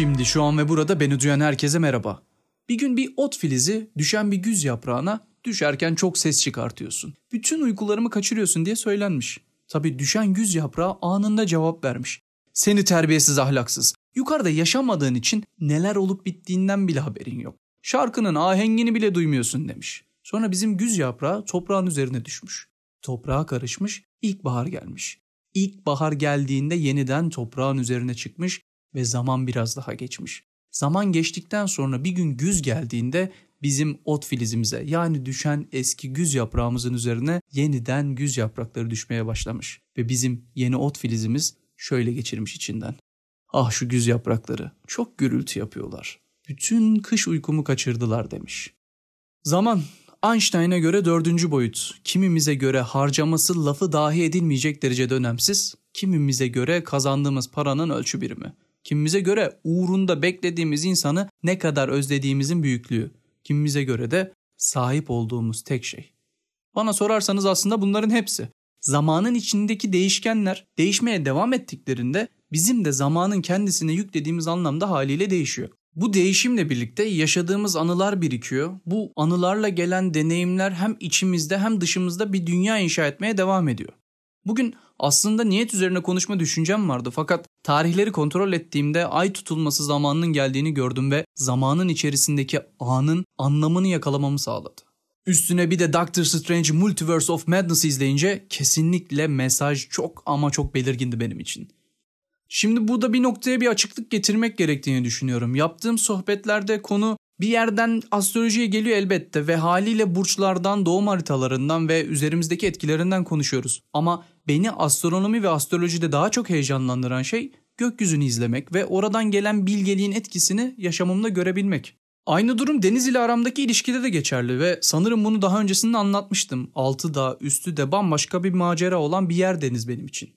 Şimdi şu an ve burada beni duyan herkese merhaba. Bir gün bir ot filizi düşen bir güz yaprağına düşerken çok ses çıkartıyorsun. Bütün uykularımı kaçırıyorsun diye söylenmiş. Tabi düşen güz yaprağı anında cevap vermiş. Seni terbiyesiz ahlaksız. Yukarıda yaşamadığın için neler olup bittiğinden bile haberin yok. Şarkının ahengini bile duymuyorsun demiş. Sonra bizim güz yaprağı toprağın üzerine düşmüş. Toprağa karışmış, ilkbahar gelmiş. İlkbahar geldiğinde yeniden toprağın üzerine çıkmış ve zaman biraz daha geçmiş. Zaman geçtikten sonra bir gün güz geldiğinde bizim ot filizimize yani düşen eski güz yaprağımızın üzerine yeniden güz yaprakları düşmeye başlamış. Ve bizim yeni ot filizimiz şöyle geçirmiş içinden. Ah şu güz yaprakları çok gürültü yapıyorlar. Bütün kış uykumu kaçırdılar demiş. Zaman Einstein'a göre dördüncü boyut. Kimimize göre harcaması lafı dahi edilmeyecek derecede önemsiz. Kimimize göre kazandığımız paranın ölçü birimi. Kimimize göre uğrunda beklediğimiz insanı ne kadar özlediğimizin büyüklüğü. Kimimize göre de sahip olduğumuz tek şey. Bana sorarsanız aslında bunların hepsi. Zamanın içindeki değişkenler değişmeye devam ettiklerinde bizim de zamanın kendisine yüklediğimiz anlamda haliyle değişiyor. Bu değişimle birlikte yaşadığımız anılar birikiyor. Bu anılarla gelen deneyimler hem içimizde hem dışımızda bir dünya inşa etmeye devam ediyor. Bugün aslında niyet üzerine konuşma düşüncem vardı fakat tarihleri kontrol ettiğimde ay tutulması zamanının geldiğini gördüm ve zamanın içerisindeki anın anlamını yakalamamı sağladı. Üstüne bir de Doctor Strange Multiverse of Madness izleyince kesinlikle mesaj çok ama çok belirgindi benim için. Şimdi burada bir noktaya bir açıklık getirmek gerektiğini düşünüyorum. Yaptığım sohbetlerde konu bir yerden astrolojiye geliyor elbette ve haliyle burçlardan, doğum haritalarından ve üzerimizdeki etkilerinden konuşuyoruz. Ama beni astronomi ve astrolojide daha çok heyecanlandıran şey gökyüzünü izlemek ve oradan gelen bilgeliğin etkisini yaşamımda görebilmek. Aynı durum Deniz ile aramdaki ilişkide de geçerli ve sanırım bunu daha öncesinde anlatmıştım. Altı da üstü de bambaşka bir macera olan bir yer Deniz benim için.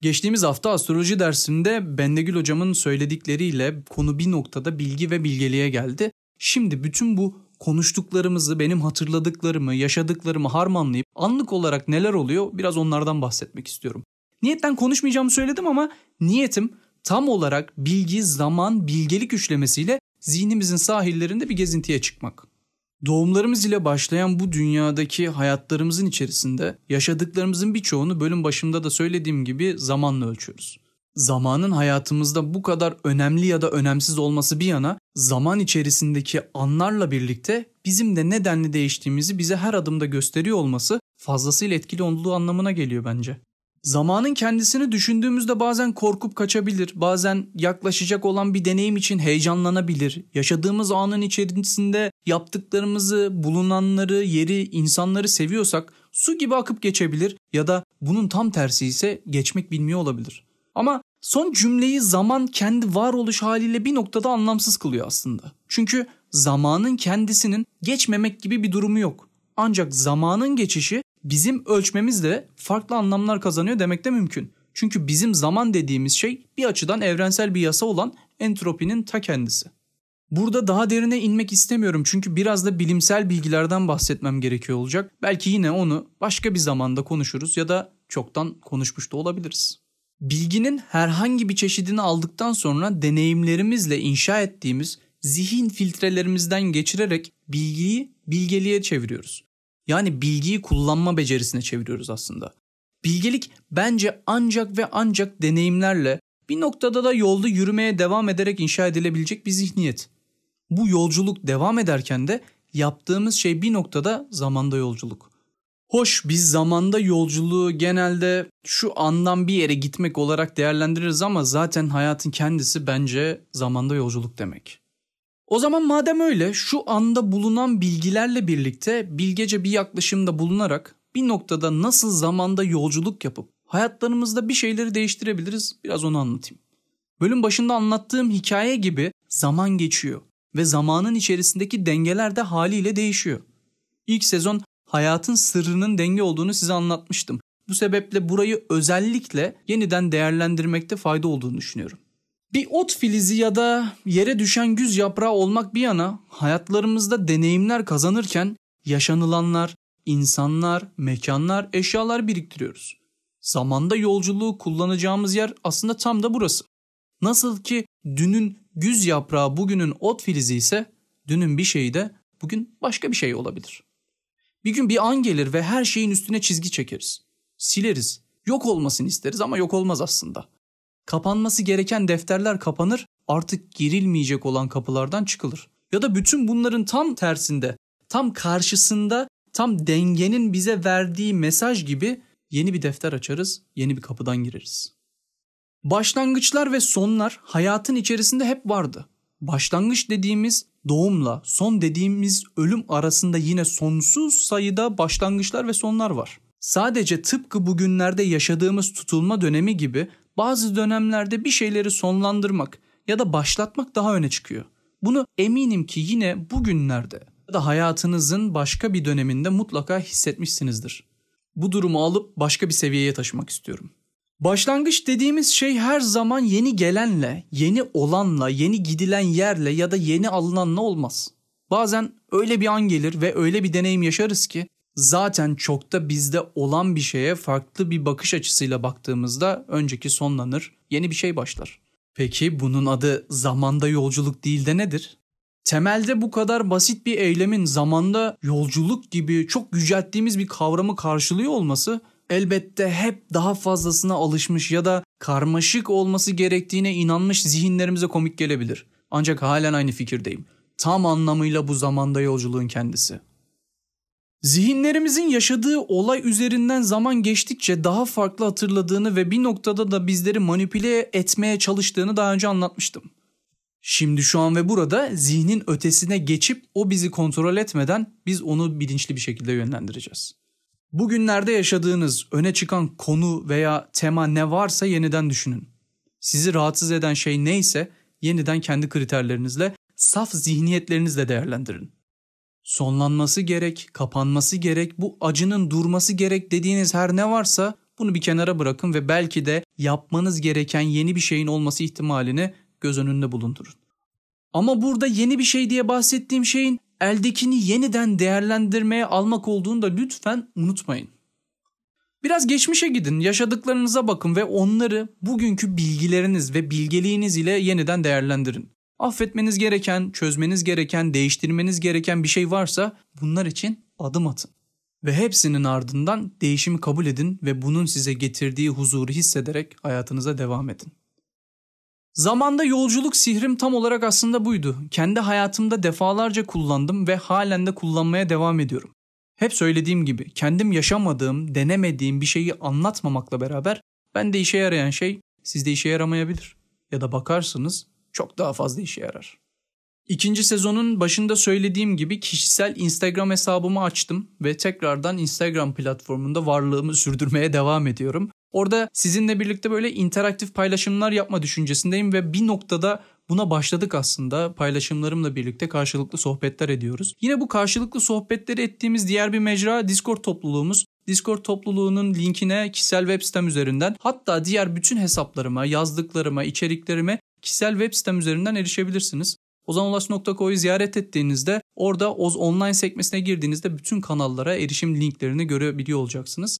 Geçtiğimiz hafta astroloji dersinde Bendegül hocamın söyledikleriyle konu bir noktada bilgi ve bilgeliğe geldi. Şimdi bütün bu konuştuklarımızı, benim hatırladıklarımı, yaşadıklarımı harmanlayıp anlık olarak neler oluyor biraz onlardan bahsetmek istiyorum. Niyetten konuşmayacağımı söyledim ama niyetim tam olarak bilgi, zaman, bilgelik üçlemesiyle zihnimizin sahillerinde bir gezintiye çıkmak. Doğumlarımız ile başlayan bu dünyadaki hayatlarımızın içerisinde yaşadıklarımızın birçoğunu bölüm başında da söylediğim gibi zamanla ölçüyoruz. Zamanın hayatımızda bu kadar önemli ya da önemsiz olması bir yana zaman içerisindeki anlarla birlikte bizim de nedenli değiştiğimizi bize her adımda gösteriyor olması fazlasıyla etkili olduğu anlamına geliyor bence. Zamanın kendisini düşündüğümüzde bazen korkup kaçabilir, bazen yaklaşacak olan bir deneyim için heyecanlanabilir. Yaşadığımız anın içerisinde yaptıklarımızı, bulunanları, yeri, insanları seviyorsak su gibi akıp geçebilir ya da bunun tam tersi ise geçmek bilmiyor olabilir. Ama son cümleyi zaman kendi varoluş haliyle bir noktada anlamsız kılıyor aslında. Çünkü zamanın kendisinin geçmemek gibi bir durumu yok. Ancak zamanın geçişi bizim ölçmemizle farklı anlamlar kazanıyor demek de mümkün. Çünkü bizim zaman dediğimiz şey bir açıdan evrensel bir yasa olan entropinin ta kendisi. Burada daha derine inmek istemiyorum çünkü biraz da bilimsel bilgilerden bahsetmem gerekiyor olacak. Belki yine onu başka bir zamanda konuşuruz ya da çoktan konuşmuş da olabiliriz. Bilginin herhangi bir çeşidini aldıktan sonra deneyimlerimizle inşa ettiğimiz zihin filtrelerimizden geçirerek bilgiyi bilgeliğe çeviriyoruz. Yani bilgiyi kullanma becerisine çeviriyoruz aslında. Bilgelik bence ancak ve ancak deneyimlerle bir noktada da yolda yürümeye devam ederek inşa edilebilecek bir zihniyet. Bu yolculuk devam ederken de yaptığımız şey bir noktada zamanda yolculuk. Hoş biz zamanda yolculuğu genelde şu andan bir yere gitmek olarak değerlendiririz ama zaten hayatın kendisi bence zamanda yolculuk demek. O zaman madem öyle şu anda bulunan bilgilerle birlikte bilgece bir yaklaşımda bulunarak bir noktada nasıl zamanda yolculuk yapıp hayatlarımızda bir şeyleri değiştirebiliriz biraz onu anlatayım. Bölüm başında anlattığım hikaye gibi zaman geçiyor ve zamanın içerisindeki dengeler de haliyle değişiyor. İlk sezon hayatın sırrının denge olduğunu size anlatmıştım. Bu sebeple burayı özellikle yeniden değerlendirmekte fayda olduğunu düşünüyorum. Bir ot filizi ya da yere düşen güz yaprağı olmak bir yana hayatlarımızda deneyimler kazanırken yaşanılanlar, insanlar, mekanlar, eşyalar biriktiriyoruz. Zamanda yolculuğu kullanacağımız yer aslında tam da burası. Nasıl ki Dünün güz yaprağı bugünün ot filizi ise dünün bir şeyi de bugün başka bir şey olabilir. Bir gün bir an gelir ve her şeyin üstüne çizgi çekeriz. Sileriz. Yok olmasını isteriz ama yok olmaz aslında. Kapanması gereken defterler kapanır, artık girilmeyecek olan kapılardan çıkılır. Ya da bütün bunların tam tersinde, tam karşısında, tam dengenin bize verdiği mesaj gibi yeni bir defter açarız, yeni bir kapıdan gireriz. Başlangıçlar ve sonlar hayatın içerisinde hep vardı. Başlangıç dediğimiz doğumla son dediğimiz ölüm arasında yine sonsuz sayıda başlangıçlar ve sonlar var. Sadece tıpkı bugünlerde yaşadığımız tutulma dönemi gibi bazı dönemlerde bir şeyleri sonlandırmak ya da başlatmak daha öne çıkıyor. Bunu eminim ki yine bugünlerde ya da hayatınızın başka bir döneminde mutlaka hissetmişsinizdir. Bu durumu alıp başka bir seviyeye taşımak istiyorum. Başlangıç dediğimiz şey her zaman yeni gelenle, yeni olanla, yeni gidilen yerle ya da yeni alınanla olmaz. Bazen öyle bir an gelir ve öyle bir deneyim yaşarız ki zaten çok da bizde olan bir şeye farklı bir bakış açısıyla baktığımızda önceki sonlanır, yeni bir şey başlar. Peki bunun adı zamanda yolculuk değil de nedir? Temelde bu kadar basit bir eylemin zamanda yolculuk gibi çok yücelttiğimiz bir kavramı karşılıyor olması elbette hep daha fazlasına alışmış ya da karmaşık olması gerektiğine inanmış zihinlerimize komik gelebilir. Ancak halen aynı fikirdeyim. Tam anlamıyla bu zamanda yolculuğun kendisi. Zihinlerimizin yaşadığı olay üzerinden zaman geçtikçe daha farklı hatırladığını ve bir noktada da bizleri manipüle etmeye çalıştığını daha önce anlatmıştım. Şimdi şu an ve burada zihnin ötesine geçip o bizi kontrol etmeden biz onu bilinçli bir şekilde yönlendireceğiz. Bugünlerde yaşadığınız öne çıkan konu veya tema ne varsa yeniden düşünün. Sizi rahatsız eden şey neyse yeniden kendi kriterlerinizle, saf zihniyetlerinizle değerlendirin. Sonlanması gerek, kapanması gerek, bu acının durması gerek dediğiniz her ne varsa bunu bir kenara bırakın ve belki de yapmanız gereken yeni bir şeyin olması ihtimalini göz önünde bulundurun. Ama burada yeni bir şey diye bahsettiğim şeyin eldekini yeniden değerlendirmeye almak olduğunu da lütfen unutmayın. Biraz geçmişe gidin, yaşadıklarınıza bakın ve onları bugünkü bilgileriniz ve bilgeliğiniz ile yeniden değerlendirin. Affetmeniz gereken, çözmeniz gereken, değiştirmeniz gereken bir şey varsa bunlar için adım atın. Ve hepsinin ardından değişimi kabul edin ve bunun size getirdiği huzuru hissederek hayatınıza devam edin. Zamanda yolculuk sihrim tam olarak aslında buydu. Kendi hayatımda defalarca kullandım ve halen de kullanmaya devam ediyorum. Hep söylediğim gibi kendim yaşamadığım, denemediğim bir şeyi anlatmamakla beraber ben de işe yarayan şey sizde işe yaramayabilir. Ya da bakarsınız çok daha fazla işe yarar. İkinci sezonun başında söylediğim gibi kişisel Instagram hesabımı açtım ve tekrardan Instagram platformunda varlığımı sürdürmeye devam ediyorum. Orada sizinle birlikte böyle interaktif paylaşımlar yapma düşüncesindeyim ve bir noktada buna başladık aslında. Paylaşımlarımla birlikte karşılıklı sohbetler ediyoruz. Yine bu karşılıklı sohbetleri ettiğimiz diğer bir mecra Discord topluluğumuz. Discord topluluğunun linkine kişisel web sitem üzerinden hatta diğer bütün hesaplarıma, yazdıklarıma, içeriklerime kişisel web sitem üzerinden erişebilirsiniz. ozanulaş.co'yu ziyaret ettiğinizde orada Oz Online sekmesine girdiğinizde bütün kanallara erişim linklerini görebiliyor olacaksınız.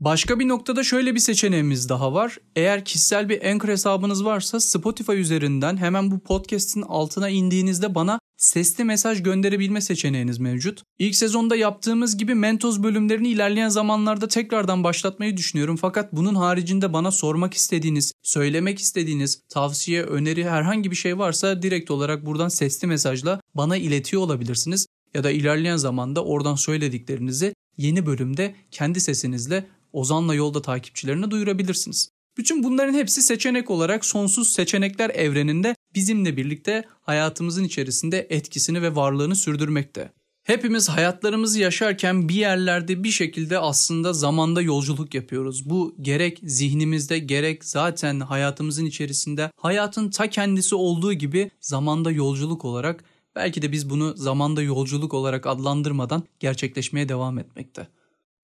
Başka bir noktada şöyle bir seçeneğimiz daha var. Eğer kişisel bir Anchor hesabınız varsa Spotify üzerinden hemen bu podcast'in altına indiğinizde bana sesli mesaj gönderebilme seçeneğiniz mevcut. İlk sezonda yaptığımız gibi Mentos bölümlerini ilerleyen zamanlarda tekrardan başlatmayı düşünüyorum. Fakat bunun haricinde bana sormak istediğiniz, söylemek istediğiniz, tavsiye, öneri herhangi bir şey varsa direkt olarak buradan sesli mesajla bana iletiyor olabilirsiniz. Ya da ilerleyen zamanda oradan söylediklerinizi yeni bölümde kendi sesinizle Ozan'la yolda takipçilerine duyurabilirsiniz. Bütün bunların hepsi seçenek olarak sonsuz seçenekler evreninde bizimle birlikte hayatımızın içerisinde etkisini ve varlığını sürdürmekte. Hepimiz hayatlarımızı yaşarken bir yerlerde bir şekilde aslında zamanda yolculuk yapıyoruz. Bu gerek zihnimizde gerek zaten hayatımızın içerisinde hayatın ta kendisi olduğu gibi zamanda yolculuk olarak belki de biz bunu zamanda yolculuk olarak adlandırmadan gerçekleşmeye devam etmekte.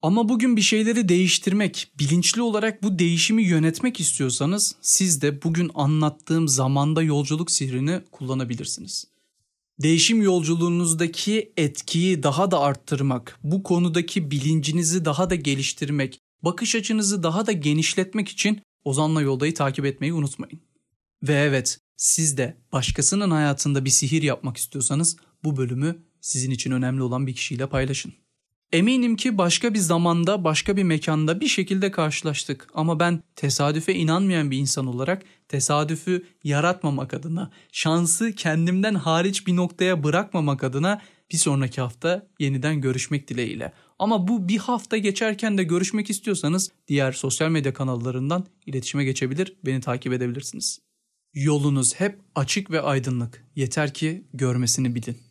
Ama bugün bir şeyleri değiştirmek, bilinçli olarak bu değişimi yönetmek istiyorsanız siz de bugün anlattığım zamanda yolculuk sihrini kullanabilirsiniz. Değişim yolculuğunuzdaki etkiyi daha da arttırmak, bu konudaki bilincinizi daha da geliştirmek, bakış açınızı daha da genişletmek için Ozan'la Yolda'yı takip etmeyi unutmayın. Ve evet, Siz de başkasının hayatında bir sihir yapmak istiyorsanız bu bölümü sizin için önemli olan bir kişiyle paylaşın. Eminim ki başka bir zamanda, başka bir mekanda bir şekilde karşılaştık ama ben tesadüfe inanmayan bir insan olarak tesadüfü yaratmamak adına, şansı kendimden hariç bir noktaya bırakmamak adına bir sonraki hafta yeniden görüşmek dileğiyle. Ama bu bir hafta geçerken de görüşmek istiyorsanız diğer sosyal medya kanallarından iletişime geçebilir, beni takip edebilirsiniz. Yolunuz hep açık ve aydınlık. Yeter ki görmesini bilin.